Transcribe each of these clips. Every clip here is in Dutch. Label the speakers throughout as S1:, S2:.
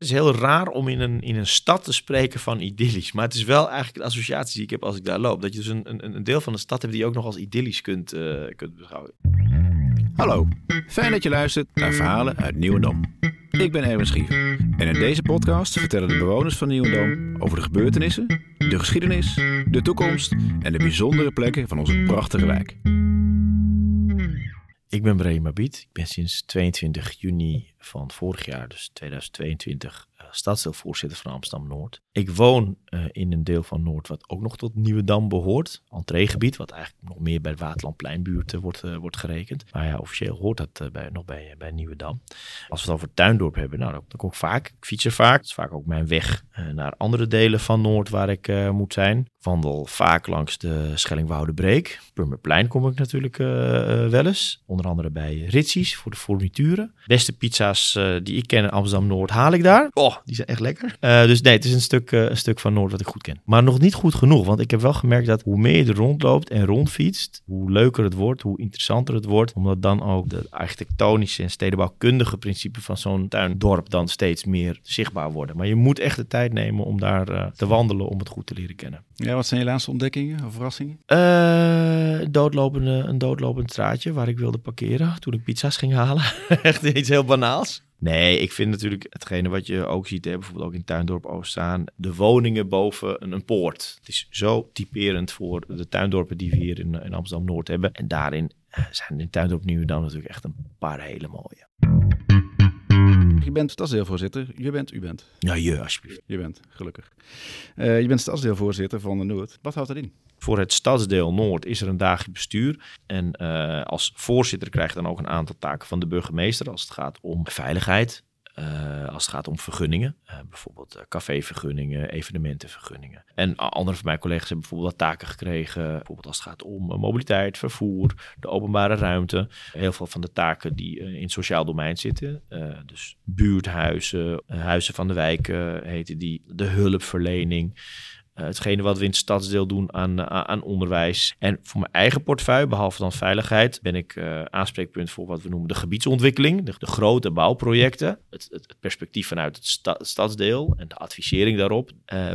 S1: Het is heel raar om in een, in een stad te spreken van idyllisch. Maar het is wel eigenlijk de associatie die ik heb als ik daar loop. Dat je dus een, een, een deel van de stad hebt die je ook nog als idyllisch kunt, uh, kunt beschouwen.
S2: Hallo, fijn dat je luistert naar verhalen uit Nieuwendam. Ik ben Erwin Schiever en in deze podcast vertellen de bewoners van Nieuwendam over de gebeurtenissen, de geschiedenis, de toekomst en de bijzondere plekken van onze prachtige wijk.
S1: Ik ben Brahim Abid. Ik ben sinds 22 juni van vorig jaar, dus 2022, stadsdeelvoorzitter van Amsterdam-Noord. Ik woon uh, in een deel van Noord wat ook nog tot Nieuwedam behoort. Entreegebied, wat eigenlijk nog meer bij de Waterlandpleinbuurt wordt, uh, wordt gerekend. Maar ja, officieel hoort dat bij, nog bij, bij Nieuwedam. Als we het over Tuindorp hebben, nou, dan, kom ik vaak. Ik fiets er vaak. Het is vaak ook mijn weg naar andere delen van Noord waar ik moet zijn. Ik wandel vaak langs de Schellingwoude Purmerplein kom ik natuurlijk wel eens. Onder andere bij Ritzies voor de fournituren. Beste pizza's die ik ken in Amsterdam-Noord haal ik daar. Oh, die zijn echt lekker. Uh, dus nee, het is een stuk, uh, een stuk van Noord wat ik goed ken. Maar nog niet goed genoeg, want ik heb wel gemerkt dat hoe meer je er rondloopt en rondfietst, hoe leuker het wordt, hoe interessanter het wordt. Omdat dan ook de architectonische en stedenbouwkundige principes van zo'n tuindorp dan steeds meer zichtbaar worden. Maar je moet echt de tijd nemen om daar uh, te wandelen om het goed te leren kennen.
S2: Ja, wat zijn je laatste ontdekkingen of verrassingen?
S1: doodlopende, een doodlopend straatje waar ik wilde parkeren toen ik pizza's ging halen. echt iets heel banaals. Nee, ik vind natuurlijk hetgene wat je ook ziet, hè, bijvoorbeeld ook in Tuindorp Oost staan, de woningen boven een, een, poort. Het is zo typerend voor de tuindorpen die we hier in, in Amsterdam-Noord hebben. En daarin uh, zijn in Tuindorp Nieuwedam natuurlijk echt een paar hele mooie.
S2: Je bent stadsdeelvoorzitter. Je bent, u bent.
S1: Ja, je alsjeblieft.
S2: Je bent, gelukkig. Uh, je bent stadsdeelvoorzitter van de Noord. Wat houdt dat in?
S1: Voor het stadsdeel Noord is er een dagje bestuur. En uh, als voorzitter krijg je dan ook een aantal taken van de burgemeester als het gaat om veiligheid. Uh, als het gaat om vergunningen, uh, bijvoorbeeld cafévergunningen, evenementenvergunningen. En andere van mijn collega's hebben bijvoorbeeld taken gekregen, bijvoorbeeld als het gaat om mobiliteit, vervoer, de openbare ruimte. Heel veel van de taken die in het sociaal domein zitten, dus buurthuizen, huizen van de wijken heten die, de hulpverlening. Uh, hetgene wat we in het stadsdeel doen aan, uh, aan onderwijs. En voor mijn eigen portefeuille, behalve dan veiligheid, ben ik uh, aanspreekpunt voor wat we noemen de gebiedsontwikkeling. De, grote bouwprojecten. Het, het, perspectief vanuit het, stadsdeel en de advisering daarop.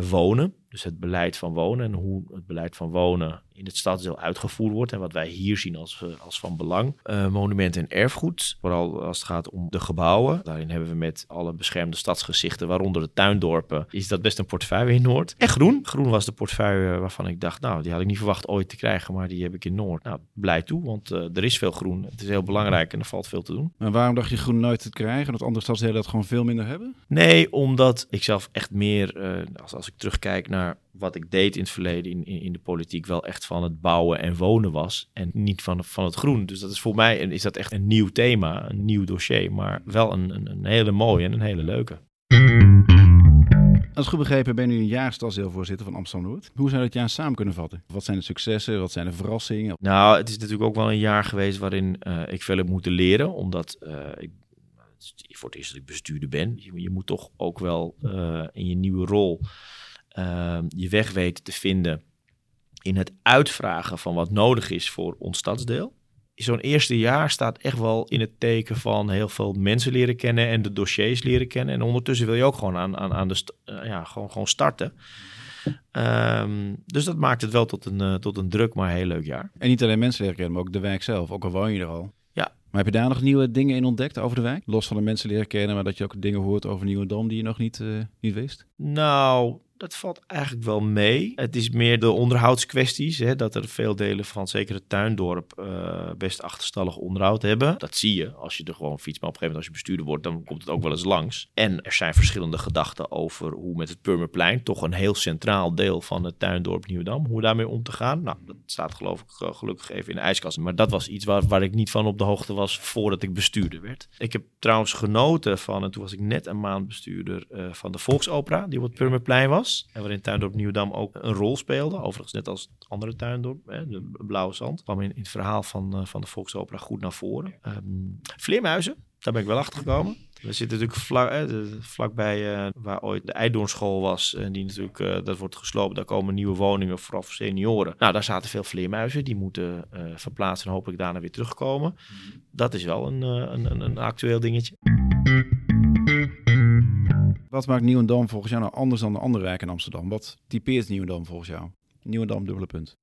S1: wonen. Dus het beleid van wonen en hoe het beleid van wonen in het stadsdeel uitgevoerd wordt. En wat wij hier zien als, als van belang. Uh, monumenten en erfgoed. Vooral als het gaat om de gebouwen. Daarin hebben we met alle beschermde stadsgezichten, waaronder de tuindorpen, is dat best een portefeuille in Noord. En groen. Groen was de portefeuille waarvan ik dacht, nou, die had ik niet verwacht ooit te krijgen, maar die heb ik in Noord. Nou, blij toe, want uh, er is veel groen. Het is heel belangrijk en er valt veel te doen.
S2: En waarom dacht je groen nooit te krijgen? Dat andere stadsdelen dat gewoon veel minder hebben?
S1: Nee, omdat ik zelf echt meer, uh, als, als ik terugkijk naar wat ik deed in het verleden in, in, in, de politiek wel echt van het bouwen en wonen was en niet van, van het groen. Dus dat is voor mij is dat echt een nieuw thema, een nieuw dossier, maar wel een, een, een hele mooie en een hele leuke.
S2: Als goed begrepen ben u een jaar stadsdeelvoorzitter van Amsterdam-Noord. Hoe zou je dat jaar samen kunnen vatten? Wat zijn de successen? Wat zijn de verrassingen?
S1: Nou, het is natuurlijk ook wel een jaar geweest waarin uh, ik veel heb moeten leren. Omdat uh, ik voor het eerst dat ik bestuurder ben. Je, je moet toch ook wel uh, in je nieuwe rol uh, je weg weten te vinden in het uitvragen van wat nodig is voor ons stadsdeel. Zo'n eerste jaar staat echt wel in het teken van heel veel mensen leren kennen en de dossiers leren kennen. En ondertussen wil je ook gewoon aan, aan, aan de uh, ja, gewoon, gewoon starten. Um, dus dat maakt het wel tot een, uh, tot een druk, maar heel leuk jaar.
S2: En niet alleen mensen leren kennen, maar ook de wijk zelf, ook al woon je er al.
S1: Ja.
S2: Maar heb je daar nog nieuwe dingen in ontdekt over de wijk? Los van de mensen leren kennen, maar dat je ook dingen hoort over Nieuwendam die je nog niet, uh, niet wist?
S1: Nou, dat valt eigenlijk wel mee. Het is meer de onderhoudskwesties. Hè, dat er veel delen van zeker het tuindorp uh, best achterstallig onderhoud hebben. Dat zie je als je er gewoon fietst. Maar op een gegeven moment als je bestuurder wordt, dan komt het ook wel eens langs. En er zijn verschillende gedachten over hoe met het Purmerplein, toch een heel centraal deel van het tuindorp Nieuwdam, hoe daarmee om te gaan. Nou, dat staat geloof ik uh, gelukkig even in de ijskast. Maar dat was iets waar, waar ik niet van op de hoogte was voordat ik bestuurder werd. Ik heb trouwens genoten van, en toen was ik net een maand bestuurder, uh, van de Volksopera, die op het Purmerplein was. En waarin Tuindorp Nieuwdam ook een rol speelde. Overigens net als het andere Tuindorp, hè, de Blauwe Zand. kwam in, in het verhaal van, uh, van de Volksopera goed naar voren. Um, Vleermuizen, daar ben ik wel achter gekomen. We zitten natuurlijk vlak, eh, de, vlakbij uh, waar ooit de Eidoornschool was. En die natuurlijk, uh, dat wordt gesloopt. Daar komen nieuwe woningen, vooral voor senioren. Nou, daar zaten veel vleermuizen. Die moeten uh, verplaatsen en hopelijk daarna weer terugkomen. Mm. Dat is wel een, een, een, een actueel dingetje.
S2: Wat maakt Nieuwendam volgens jou nou anders dan de andere wijken in Amsterdam? Wat typeert Nieuwendam volgens jou? Nieuwendam, dubbele punt.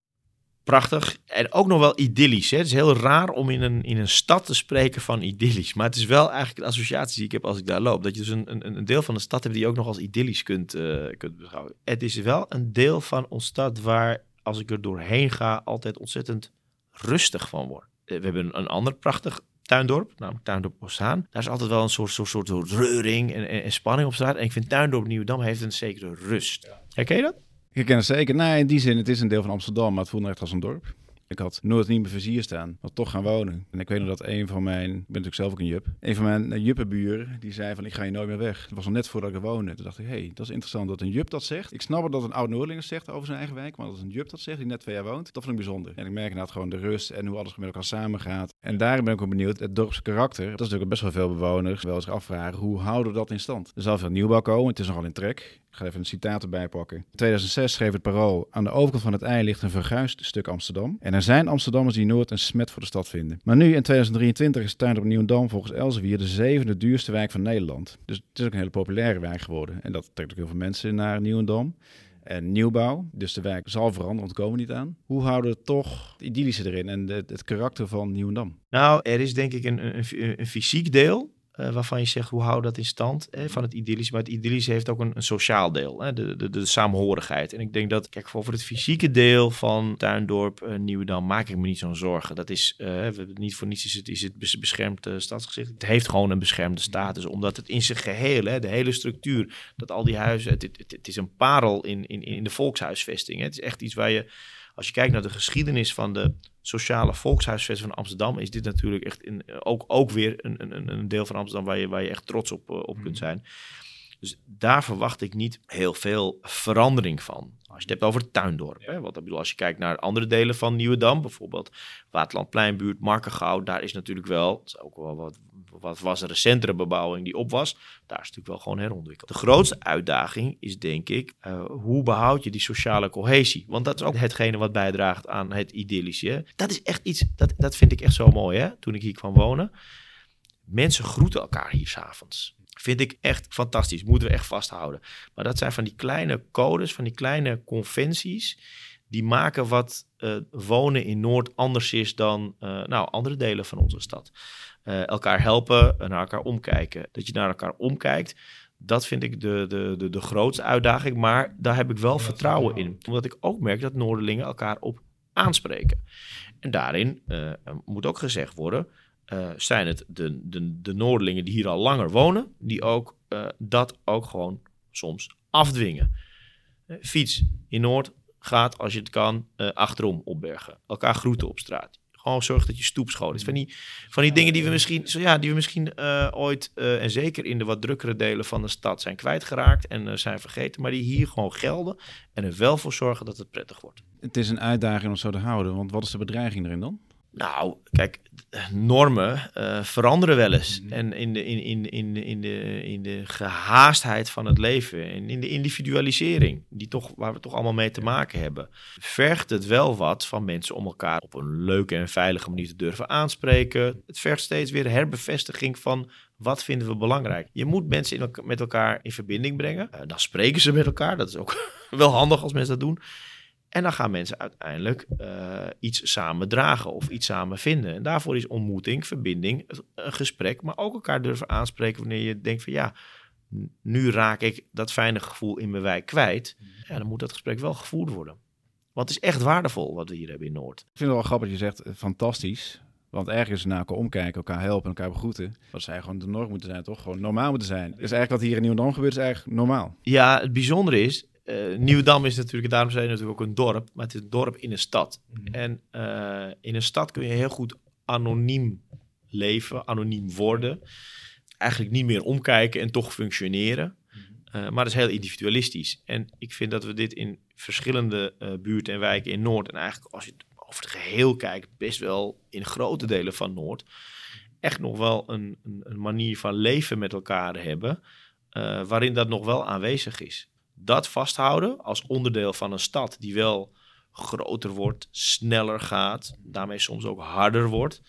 S1: Prachtig. En ook nog wel idyllisch. Hè? Het is heel raar om in een, in een stad te spreken van idyllisch. Maar het is wel eigenlijk de associatie die ik heb als ik daar loop. Dat je dus een, een, een deel van de stad hebt die je ook nog als idyllisch kunt, uh, kunt beschouwen. Het is wel een deel van ons stad waar, als ik er doorheen ga, altijd ontzettend rustig van word. Eh, we hebben een ander prachtig Tuindorp, namelijk Tuindorp Ossaan. Daar is altijd wel een soort, soort, soort, soort reuring en, en, en, spanning op straat. En ik vind Tuindorp Nieuwedam heeft een zekere rust. Herken je dat?
S2: Ik ken het zeker. Nee, in die zin, het is een deel van Amsterdam, maar het voelt echt als een dorp. Ik had nooit niet meer vizier staan, maar toch gaan wonen. En ik weet nog dat een van mijn, ik ben natuurlijk zelf ook een jup, een van mijn eh, juppenburen, die zei van ik ga hier nooit meer weg. Dat was al net voordat ik er woonde. Toen dacht ik, hé, hey, dat is interessant dat een jup dat zegt. Ik snap dat een oud Noorderlinger zegt over zijn eigen wijk, maar dat een jup dat zegt die net twee jaar woont, dat vind ik bijzonder. En ik merk inderdaad gewoon de rust en hoe alles met elkaar samengaat. En daarin ben ik ook benieuwd, het dorpse karakter. Dat is natuurlijk best wel veel bewoners wel eens afvragen, hoe houden we dat in stand? Er zal veel nieuwbouw komen, het is nogal in trek. Ik ga even een citaat erbij pakken. In 2006 schreef het Parool... Aan de overkant van het ei ligt een verguisd stuk Amsterdam. En er zijn Amsterdammers die Noord een smet voor de stad vinden. Maar nu in 2023 is Tuin op Nieuwendam volgens Elsevier de zevende duurste wijk van Nederland. Dus het is ook een hele populaire wijk geworden. En dat trekt ook heel veel mensen naar Nieuwendam. En nieuwbouw, dus de wijk zal veranderen, ontkomen niet aan. Hoe houden we toch het idyllische erin en de, het karakter van Nieuwendam?
S1: Nou, er is denk ik een, een, een fysiek deel uh, waarvan je zegt, hoe hou dat in stand hè, van het idyllische. Maar het idyllische heeft ook een, een sociaal deel, hè, de, de, de samenhorigheid. En ik denk dat, kijk, voor het fysieke deel van Tuindorp, uh, Nieuwedam, maak ik me niet zo'n zorgen. Dat is, uh, we niet voor niets is het, is het beschermd stadsgezicht. Het heeft gewoon een beschermde status, omdat het in zijn geheel, hè, de hele structuur, dat al die huizen, het, het, het is een parel in, in, in de volkshuisvesting. Hè. Het is echt iets waar je als je kijkt naar de geschiedenis van de sociale volkshuisvesting van Amsterdam, is dit natuurlijk echt in, ook, ook weer een, een, een deel van Amsterdam waar je, waar je echt trots op, eh, op kunt mhm. zijn. Dus daar verwacht ik niet heel veel verandering van. Als je het hebt over het tuindorp. Hè? Want bedoel, als je kijkt naar andere delen van Nieuwedam, bijvoorbeeld Waterlandpleinbuurt, Markengouw, daar is natuurlijk wel, ook wel wat, wat was er recentere bebouwing die op was, daar is natuurlijk wel gewoon herontwikkeld. De grootste uitdaging is denk ik, uh, hoe behoud je die sociale cohesie? Want dat is ook hetgene wat bijdraagt aan het idyllische. Dat is echt iets, dat, dat vind ik echt zo mooi hè, toen ik hier kwam wonen. Mensen groeten elkaar hier s'avonds. Vind ik echt fantastisch. Moeten we echt vasthouden. Maar dat zijn van die kleine codes, van die kleine conventies. Die maken wat uh, wonen in Noord anders is dan uh, nou, andere delen van onze stad. Uh, elkaar helpen, naar elkaar omkijken. Dat je naar elkaar omkijkt. Dat vind ik de, de, de, de grootste uitdaging. Maar daar heb ik wel vertrouwen in. Omdat ik ook merk dat Noorderlingen elkaar op aanspreken. En daarin moet ook gezegd worden uh, zijn het de, de, de Noordelingen die hier al langer wonen, die ook uh, dat ook gewoon soms afdwingen. Uh, fiets in Noord gaat, als je het kan, achterom opbergen. Elkaar groeten op straat. Gewoon zorg dat je stoep schoon is. Van die, van die dingen die we misschien, zo ja, die we misschien ooit, en zeker in de wat drukkere delen van de stad, zijn kwijtgeraakt en zijn vergeten. Maar die hier gewoon gelden en er wel voor zorgen dat het prettig wordt.
S2: Het is een uitdaging om zo te houden, want wat is de bedreiging erin dan?
S1: Nou, kijk, normen uh, veranderen wel eens. Mhm. En in de, in, in, in, in, de, in de gehaastheid van het leven en in de individualisering, die toch, waar we toch allemaal mee te maken hebben, vergt het wel wat van mensen om elkaar op een leuke en veilige manier te durven aanspreken. Het vergt steeds weer herbevestiging van wat vinden we belangrijk. Je moet mensen in, met elkaar in verbinding brengen. Uh, dan spreken ze met elkaar. Dat is ook wel handig als mensen dat doen. En dan gaan mensen uiteindelijk uh, iets samen dragen of iets samen vinden. En daarvoor is ontmoeting, verbinding, een gesprek, maar ook elkaar durven aanspreken wanneer je denkt van ja, nu raak ik dat fijne gevoel in mijn wijk kwijt. Mhm. Ja, dan moet dat gesprek wel gevoerd worden. Want het is echt waardevol wat we hier hebben in Noord. Ik
S2: vind het wel grappig dat je zegt, eh, fantastisch. Want ergens naar elkaar omkijken, elkaar helpen, elkaar begroeten. Dat zou gewoon de norm moeten zijn, toch? Gewoon normaal moeten zijn. Dus eigenlijk wat hier in Nieuw-Norm gebeurt, is eigenlijk normaal.
S1: Ja, het bijzondere is, uh, Nieuwedam is natuurlijk, daarom zijn natuurlijk ook een dorp, maar het is een dorp in een stad. Mhm. En uh, in een stad kun je heel goed anoniem leven, anoniem worden. Eigenlijk niet meer omkijken en toch functioneren. Uh, maar dat is heel individualistisch. En ik vind dat we dit in verschillende buurten en wijken in Noord, en eigenlijk als je het over het geheel kijkt, best wel in grote delen van Noord, echt nog wel een, een, een manier van leven met elkaar hebben, waarin dat nog wel aanwezig is dat vasthouden als onderdeel van een stad die wel groter wordt, sneller gaat, daarmee soms ook harder wordt.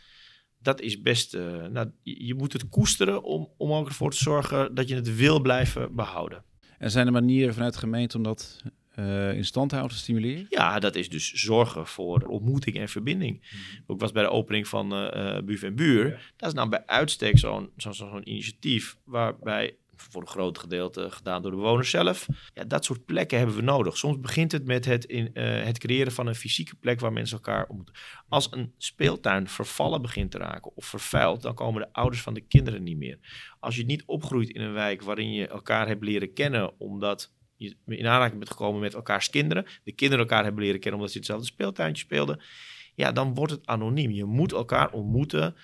S1: dat is best, uh, nou, je moet het koesteren om, om ook ervoor te zorgen dat je het wil blijven behouden.
S2: En zijn er manieren vanuit de gemeente om dat uh, in stand houden, te stimuleren?
S1: Ja, dat is dus zorgen voor ontmoeting en verbinding. Mm. Ik was bij de opening van uh, Buur en Buur. Dat is nou bij uitstek zo'n zo'n zo'n initiatief waarbij voor een groot gedeelte gedaan door de bewoners zelf. Ja, dat soort plekken hebben we nodig. Soms begint het met het, in, uh, het creëren van een fysieke plek waar mensen elkaar ontmoeten. Als een speeltuin vervallen begint te raken of vervuild, dan komen de ouders van de kinderen niet meer. Als je niet opgroeit in een wijk waarin je elkaar hebt leren kennen, omdat je in aanraking bent gekomen met elkaars kinderen, de kinderen elkaar hebben leren kennen omdat ze hetzelfde speeltuintje speelden, ja, dan wordt het anoniem. Je moet elkaar ontmoeten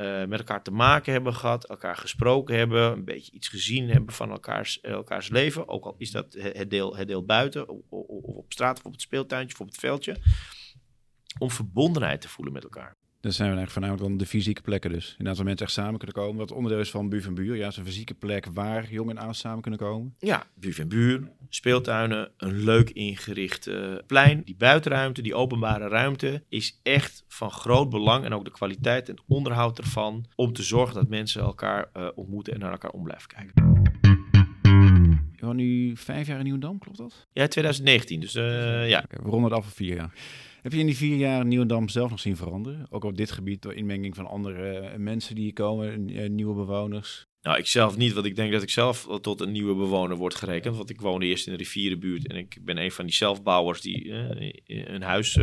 S1: uh, met elkaar te maken hebben gehad, elkaar gesproken hebben, een beetje iets gezien hebben van elkaars, eh, elkaars leven. Ook al is dat het deel, het deel buiten, of, of op straat, of op het speeltuintje, of op het veldje. Om verbondenheid te voelen met elkaar.
S2: Dan zijn we eigenlijk voornamelijk dan de fysieke plekken dus. Inderdaad, waar mensen echt samen kunnen komen. Wat onderdeel is van Buur van Buur. Ja, is een fysieke plek waar jong en oud samen kunnen komen.
S1: Ja, Buur van Buur, speeltuinen, een leuk ingerichte plein. Die buitenruimte, die openbare ruimte is echt van groot belang. En ook de kwaliteit en het onderhoud ervan. Om te zorgen dat mensen elkaar uh, ontmoeten en naar elkaar om blijven kijken.
S2: Je woont nu vijf jaar in Nieuwendam, klopt dat?
S1: Ja, 2019. Dus uh, ja.
S2: Okay, we ronden het af voor vier jaar. Heb je in die vier jaar Nieuwendam zelf nog zien veranderen? Ook op dit gebied door inmenging van andere eh, mensen die komen, uh, nieuwe bewoners?
S1: Nou, ik zelf niet, want ik denk dat ik zelf tot een nieuwe bewoner word gerekend. Want ik woonde eerst in de rivierenbuurt en ik ben een van die zelfbouwers die uh, een huis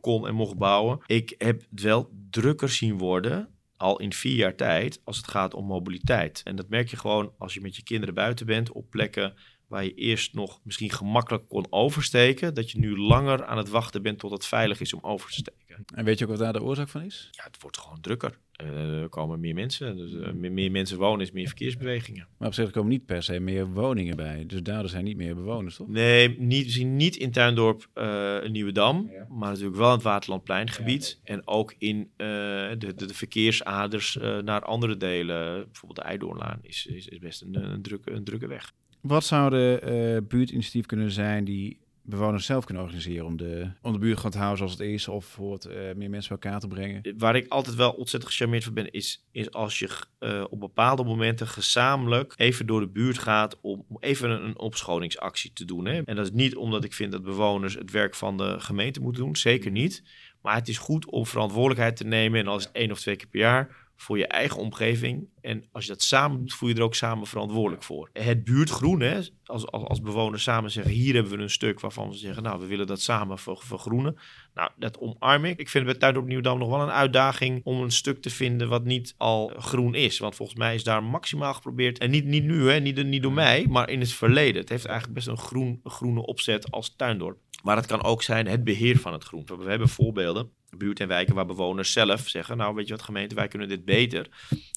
S1: kon en mocht bouwen. Ik heb het wel drukker zien worden al in vier jaar tijd als het gaat om mobiliteit. En dat merk je gewoon als je met je kinderen buiten bent op plekken waar je eerst nog misschien gemakkelijk kon oversteken, dat je nu langer aan het wachten bent tot het veilig is om over te steken.
S2: En weet je ook wat daar de oorzaak van is?
S1: Ja, het wordt gewoon drukker. Uh, er komen meer mensen. Dus uh, meer, meer, mensen wonen is meer verkeersbewegingen.
S2: Maar op zich er komen niet per se meer woningen bij. Dus daardoor zijn niet meer bewoners, toch?
S1: Nee, niet, we zien niet in Tuindorp uh, een nieuwe dam. Ja. Maar natuurlijk wel in het Waterlandpleingebied. Ja, en ook in de, de, de, verkeersaders naar andere delen. Bijvoorbeeld de Eidoornlaan is, is, is best een, een, drukke, een drukke weg.
S2: Wat zouden uh, buurtinitiatief kunnen zijn die bewoners zelf kunnen organiseren om de, om de buurt gewoon te houden zoals het is of voor het, uh, meer mensen bij elkaar te brengen?
S1: Waar ik altijd wel ontzettend gecharmeerd van ben, is, is als je uh, op bepaalde momenten gezamenlijk even door de buurt gaat om, om even een, een opschoningsactie te doen. Hè? En dat is niet omdat ik vind dat bewoners het werk van de gemeente moeten doen, zeker niet. Maar het is goed om verantwoordelijkheid te nemen en als het één of twee keer per jaar voor je eigen omgeving. En als je dat samen doet, voel je er ook samen verantwoordelijk voor. Het buurtgroen, hè, als, als, als bewoners samen zeggen, hier hebben we een stuk waarvan we zeggen, nou, we willen dat samen vergroenen. Nou, dat omarm ik. Ik vind het bij Tuin op Nieuwdam nog wel een uitdaging om een stuk te vinden wat niet al groen is. Want volgens mij is daar maximaal geprobeerd, en niet, niet nu, hè, niet, niet door mij, maar in het verleden. Het heeft eigenlijk best een groen, groene opzet als tuindorp. Maar het kan ook zijn het beheer van het groen. We hebben voorbeelden buurt en wijken waar bewoners zelf zeggen: Nou, weet je wat, gemeente, wij kunnen dit beter.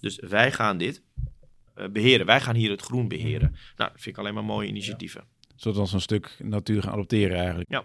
S1: Dus wij gaan dit uh, beheren. Wij gaan hier het groen beheren. Nou, dat vind ik alleen maar mooie initiatieven.
S2: Zodat als een stuk natuur gaan adopteren eigenlijk.
S1: Ja.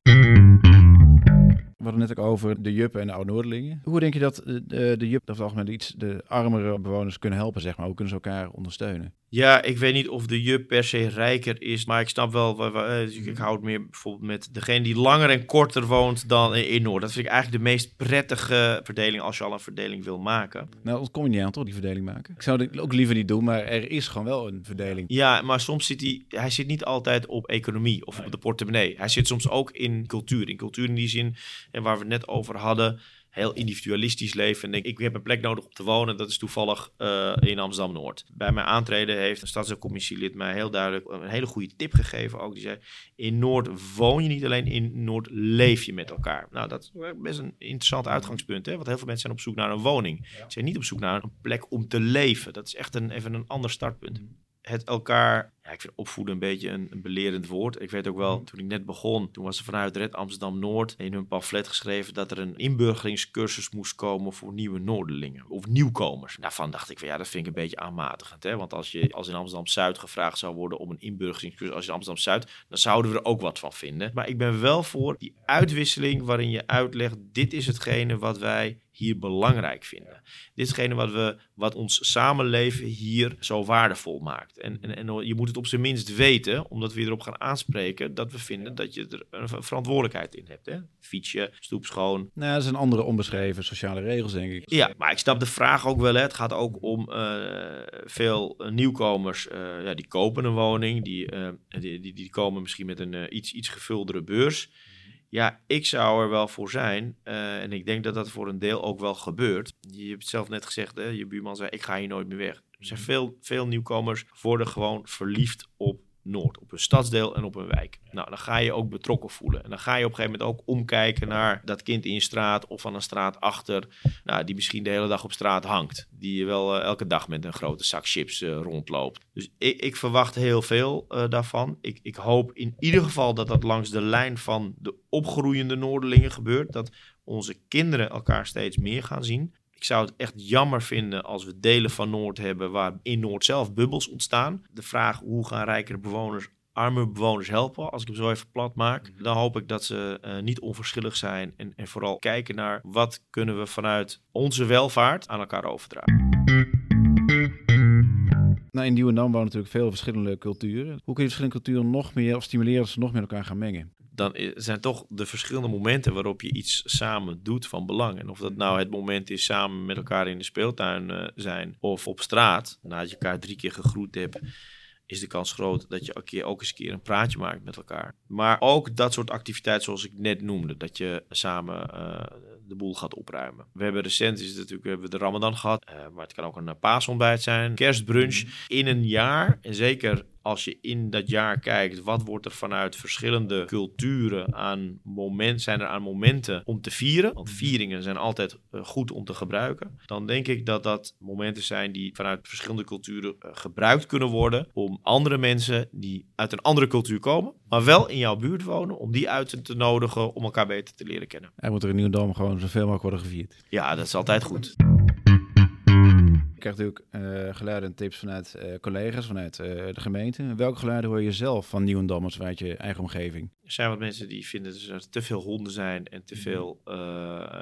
S2: Hadden net ook over de Juppen en de Oud-Noordelingen. Hoe denk je dat de, de, de Jup, of het iets de armere bewoners kunnen helpen, zeg maar? Hoe kunnen ze elkaar ondersteunen?
S1: Ja, ik weet niet of de Jup per se rijker is, maar ik snap wel, dus ik hou het meer bijvoorbeeld met degene die langer en korter woont dan in Noord. Dat vind ik eigenlijk de meest prettige verdeling als je al een verdeling wil maken.
S2: Nou, dat kom je niet aan toch, die verdeling maken? Ik zou het ook liever niet doen, maar er is gewoon wel een verdeling.
S1: Ja, maar soms zit hij, hij zit niet altijd op economie of op de portemonnee. Hij zit soms ook in cultuur. In cultuur in die zin, en waar we het net over hadden, heel individualistisch leven. En denk, ik heb een plek nodig om te wonen. Dat is toevallig uh, in Amsterdam-Noord. Bij mijn aantreden heeft een stadscommissielid mij heel duidelijk een hele goede tip gegeven. Ook die zei, in Noord woon je niet alleen, in Noord leef je met elkaar. Nou, dat is best een interessant uitgangspunt. Hè? Want heel veel mensen zijn op zoek naar een woning. Ze zijn niet op zoek naar een plek om te leven. Dat is echt een, even een ander startpunt. Het elkaar ja, ik vind opvoeden een beetje een, een, belerend woord. Ik weet ook wel, mhm. toen ik net begon, toen was er vanuit Red Amsterdam Noord in hun pamflet geschreven dat er een inburgeringscursus moest komen voor nieuwe Noorderlingen of nieuwkomers. Daarvan dacht ik van ja, dat vind ik een beetje aanmatigend. Hè? Want als je als in Amsterdam Zuid gevraagd zou worden om een inburgeringscursus als in Amsterdam Zuid, dan zouden we er ook wat van vinden. Maar ik ben wel voor die uitwisseling waarin je uitlegt: dit is hetgene wat wij hier belangrijk vinden. Dit is hetgene wat, we, wat ons samenleven hier zo waardevol maakt. En, en, en je moet het op zijn minst weten, omdat we je erop gaan aanspreken, dat we vinden dat je er een verantwoordelijkheid in hebt. Hè? Fietsje, stoep schoon.
S2: Nou, dat zijn andere onbeschreven sociale regels, denk ik.
S1: Ja, maar ik snap de vraag ook wel. Hè. Het gaat ook om uh, veel nieuwkomers, uh, ja, die kopen een woning, die, uh, die, die, die, komen misschien met een iets, iets gevuldere beurs. Ja, ik zou er wel voor zijn. Uh, en ik denk dat dat voor een deel ook wel gebeurt. Je hebt zelf net gezegd, hè, je buurman zei, ik ga hier nooit meer weg. Er zijn veel, veel nieuwkomers worden gewoon verliefd op Noord, op een stadsdeel en op een wijk. Nou, dan ga je ook betrokken voelen. En dan ga je op een gegeven moment ook omkijken naar dat kind in je straat of van een straat achter, nou, die misschien de hele dag op straat hangt. Die wel uh, elke dag met een grote zak chips uh, rondloopt. Dus ik, ik, verwacht heel veel uh, daarvan. Ik, ik hoop in ieder geval dat dat langs de lijn van de opgroeiende Noorderlingen gebeurt. Dat onze kinderen elkaar steeds meer gaan zien. Ik zou het echt jammer vinden als we delen van Noord hebben waar in Noord zelf bubbels ontstaan. De vraag hoe gaan rijkere bewoners arme bewoners helpen, als ik hem zo even plat maak, dan hoop ik dat ze uh, niet onverschillig zijn en, en vooral kijken naar wat kunnen we vanuit onze welvaart aan elkaar overdragen.
S2: Nou, in Nieuwendam wonen natuurlijk veel verschillende culturen. Hoe kun je verschillende culturen nog meer of stimuleren dat ze nog meer elkaar gaan mengen?
S1: Dan zijn toch de verschillende momenten waarop je iets samen doet van belang. En of dat nou het moment is samen met elkaar in de speeltuin uh, zijn of op straat, nadat je elkaar drie keer gegroet hebt, is de kans groot dat je ook, keer, ook eens een keer een praatje maakt met elkaar. Maar ook dat soort activiteiten zoals ik net noemde, dat je samen uh, de boel gaat opruimen. We hebben recent is het natuurlijk we hebben de Ramadan gehad, uh, maar het kan ook een paasontbijt zijn, kerstbrunch. In een jaar, en zeker als je in dat jaar kijkt, wat wordt er vanuit verschillende culturen aan moment, zijn er aan momenten om te vieren? Want vieringen zijn altijd uh, goed om te gebruiken. Dan denk ik dat dat momenten zijn die vanuit verschillende culturen uh, gebruikt kunnen worden om andere mensen die uit een andere cultuur komen, maar wel in jouw buurt wonen, om die uit te nodigen om elkaar beter te leren kennen.
S2: Er moet er in Nieuwdam gewoon zoveel mogelijk worden gevierd.
S1: Ja, dat is altijd goed.
S2: Je krijgt natuurlijk uh, geluiden en tips vanuit uh, collega's, vanuit uh, de gemeente. Welke geluiden hoor je zelf van Nieuwendammers vanuit je eigen omgeving?
S1: Er zijn wat mensen die vinden dat er te veel honden zijn en te veel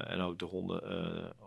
S1: en ook de honden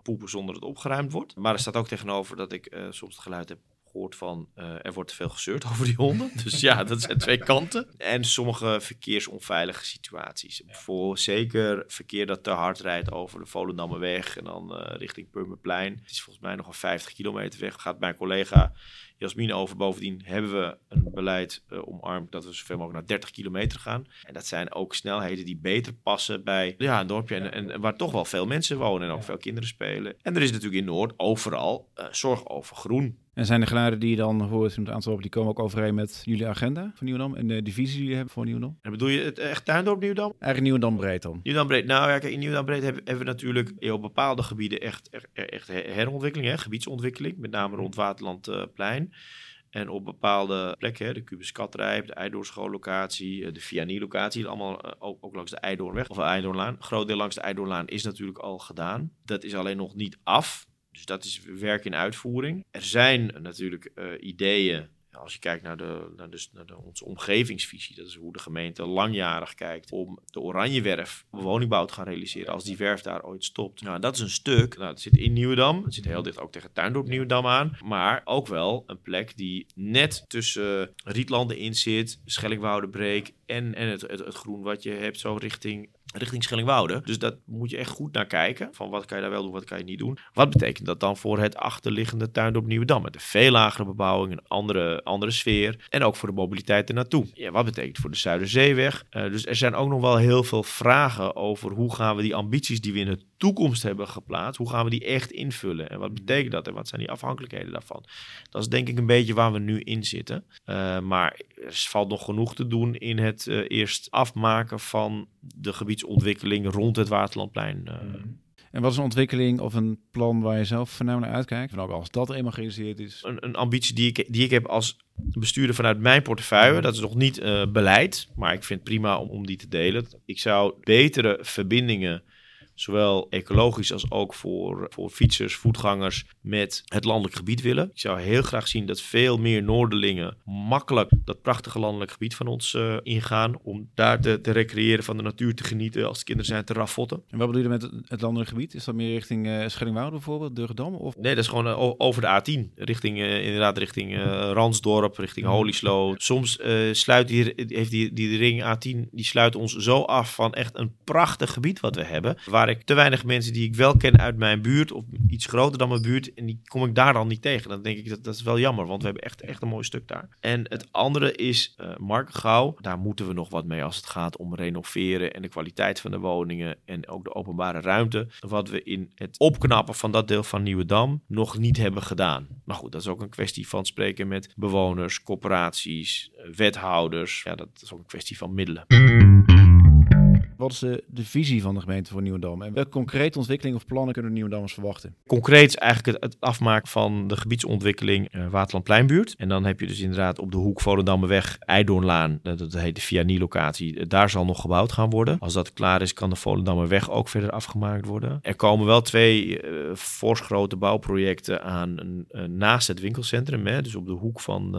S1: poepen zonder dat het opgeruimd wordt. Maar er staat ook tegenover dat ik soms het geluid heb gehoord van uh, er wordt te veel gezeurd over die honden. Dus ja, dat zijn twee kanten. En sommige verkeersonveilige situaties. Voor zeker verkeer dat te hard rijdt over de Volendammerweg en dan uh, richting Purmerplein. Het is volgens mij nog een 50 kilometer weg. Gaat mijn collega Jasmine over. Bovendien hebben we een beleid uh, omarmd dat we zoveel mogelijk naar 30 kilometer gaan. En dat zijn ook snelheden die beter passen bij ja, een dorpje en, en waar toch wel veel mensen wonen en ook veel kinderen spelen. En er is natuurlijk in Noord overal uh, zorg over groen.
S2: En zijn de geluiden die je dan hoort in het aantal die komen ook overeen met jullie agenda van Nieuwdam en de divisie die jullie hebben voor Nieuwdam?
S1: En bedoel je het echt tuindorp Nieuwdam?
S2: Eigenlijk Nieuwdam breed dan.
S1: Nieuwdam breed. Nou ja, kijk, in Nieuwdam breed hebben, hebben we natuurlijk op bepaalde gebieden echt, echt, echt herontwikkeling, hè, gebiedsontwikkeling, met name rond Waterlandplein. En op bepaalde plekken, de Cubus Katrijp, de Eidoorschoollocatie, de Vianie-locatie, allemaal uh, ook, langs de Eidoornweg of. Een groot deel langs de Eidoorlaan is natuurlijk al gedaan. Dat is alleen nog niet af. Dus dat is werk in uitvoering. Er zijn natuurlijk uh, ideeën als je kijkt naar, de, naar, de, naar de, onze omgevingsvisie, dat is hoe de gemeente langjarig kijkt om de Oranjewerf woningbouw te gaan realiseren als die werf daar ooit stopt. Nou, dat is een stuk, nou, dat zit in Nieuwedam, het zit heel dicht ook tegen Tuindorp Nieuwedam aan, maar ook wel een plek die net tussen Rietlanden in zit, Schellingwoudenbreek en, en het, het, het groen wat je hebt zo richting richting Schellingwoude. Dus dat moet je echt goed naar kijken. Van wat kan je daar wel doen, wat kan je niet doen. Wat betekent dat dan voor het achterliggende tuindorp Nieuwedam? Met een veel lagere bebouwing, een andere, andere sfeer. En ook voor de mobiliteit ernaartoe. Ja, wat betekent voor de Zuiderzeeweg? Uh, dus er zijn ook nog wel heel veel vragen over hoe gaan we die ambities die we in de toekomst hebben geplaatst, hoe gaan we die echt invullen? En wat betekent dat? En wat zijn die afhankelijkheden daarvan? Dat is denk ik een beetje waar we nu in zitten. Uh, maar er valt nog genoeg te doen in het uh, eerst afmaken van de gebiedsontwikkeling rond het Waterlandplein. Uh.
S2: En wat is een ontwikkeling of een plan waar je zelf voornamelijk naar uitkijkt? Van ook als dat eenmaal gerealiseerd is.
S1: Een, een, ambitie die ik, die ik heb als bestuurder vanuit mijn portefeuille. Dat is nog niet beleid, maar ik vind het prima om, om die te delen. Ik zou betere verbindingen zowel ecologisch als ook voor, voor fietsers, voetgangers met het landelijk gebied willen. Ik zou heel graag zien dat veel meer Noorderlingen makkelijk dat prachtige landelijk gebied van ons uh, ingaan. Om daar te, te, recreëren, van de natuur te genieten als de kinderen zijn te raffotten.
S2: En wat bedoel je met het landelijk gebied? Is dat meer richting uh, Schellingwoude bijvoorbeeld, Durgedam? Of?
S1: Nee, dat is gewoon uh, over de A10. Richting, inderdaad richting Ransdorp, richting. Holysloot. Soms sluit hier, heeft die, die ring A10, die sluit ons zo af van echt een prachtig gebied wat we hebben. Waar te weinig mensen die ik wel ken uit mijn buurt, of iets groter dan mijn buurt, en die kom ik daar dan niet tegen. Dan denk ik dat dat is wel jammer, want we hebben echt, echt een mooi stuk daar. En het andere is uh. Daar moeten we nog wat mee als het gaat om renoveren en de kwaliteit van de woningen en ook de openbare ruimte. Wat we in het opknappen van dat deel van Nieuwedam nog niet hebben gedaan. Maar goed, dat is ook een kwestie van spreken met bewoners, corporaties, eh, wethouders. Ja, dat is ook een kwestie van middelen.
S2: Wat is de, visie van de gemeente voor Nieuwendam? En welke concrete ontwikkeling of plannen kunnen Nieuwendammers verwachten?
S1: Concreet is eigenlijk het, afmaken van de gebiedsontwikkeling uh, Waterland-Pleinbuurt. En dan heb je dus inderdaad op de hoek Volendammerweg, Eidoornlaan, dat, dat heet de Vianie-locatie. Daar zal nog gebouwd gaan worden. Als dat klaar is, kan de Volendammerweg ook verder afgemaakt worden. Er komen wel twee fors grote bouwprojecten aan naast het winkelcentrum. Hè, dus op de hoek van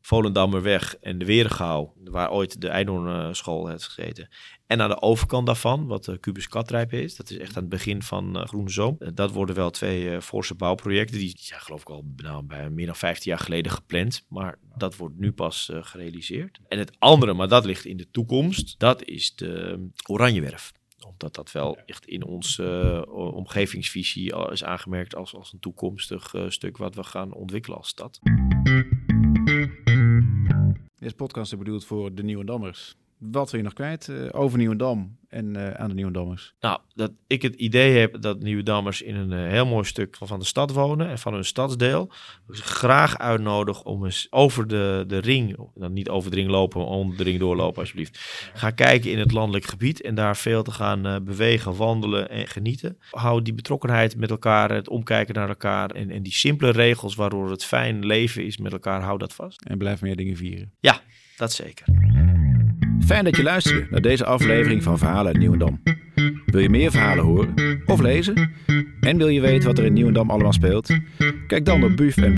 S1: Volendammerweg en de Weregouw, waar ooit de Eidoorn-school heeft gezeten. En aan de overkant daarvan, wat de Cubus Katrijp is, dat is echt aan het begin van uh, Groene Zoom. Uh, dat worden wel twee uh, forse bouwprojecten. Die ja, geloof ik al nou, bij meer dan 15 jaar geleden gepland. Maar dat wordt nu pas gerealiseerd. En het andere, maar dat ligt in de toekomst, dat is de Oranjewerf omdat dat wel echt in onze omgevingsvisie is aangemerkt als, als een toekomstig stuk wat we gaan ontwikkelen als stad.
S2: Deze podcast is bedoeld voor de Nieuwe Dammers. Wat wil je nog kwijt uh, over Nieuwendam en uh, aan de Nieuwendammers?
S1: Nou, dat ik het idee heb dat Nieuwendammers in een uh, heel mooi stuk van, van de stad wonen en van hun stadsdeel. Ze graag uitnodig om eens over de, de ring, dan niet over de ring lopen, maar onder de ring doorlopen alsjeblieft. Ga kijken in het landelijk gebied en daar veel te gaan bewegen, wandelen en genieten. Hou die betrokkenheid met elkaar, het omkijken naar elkaar en, en die simpele regels waardoor het fijn leven is met elkaar, hou dat vast.
S2: En blijf meer dingen vieren.
S1: Ja, dat zeker.
S2: Fijn dat je luisterde naar deze aflevering van Verhalen uit Nieuwendam. Wil je meer verhalen horen of lezen? En wil je weten wat er in Nieuwendam allemaal speelt? Kijk dan op buf en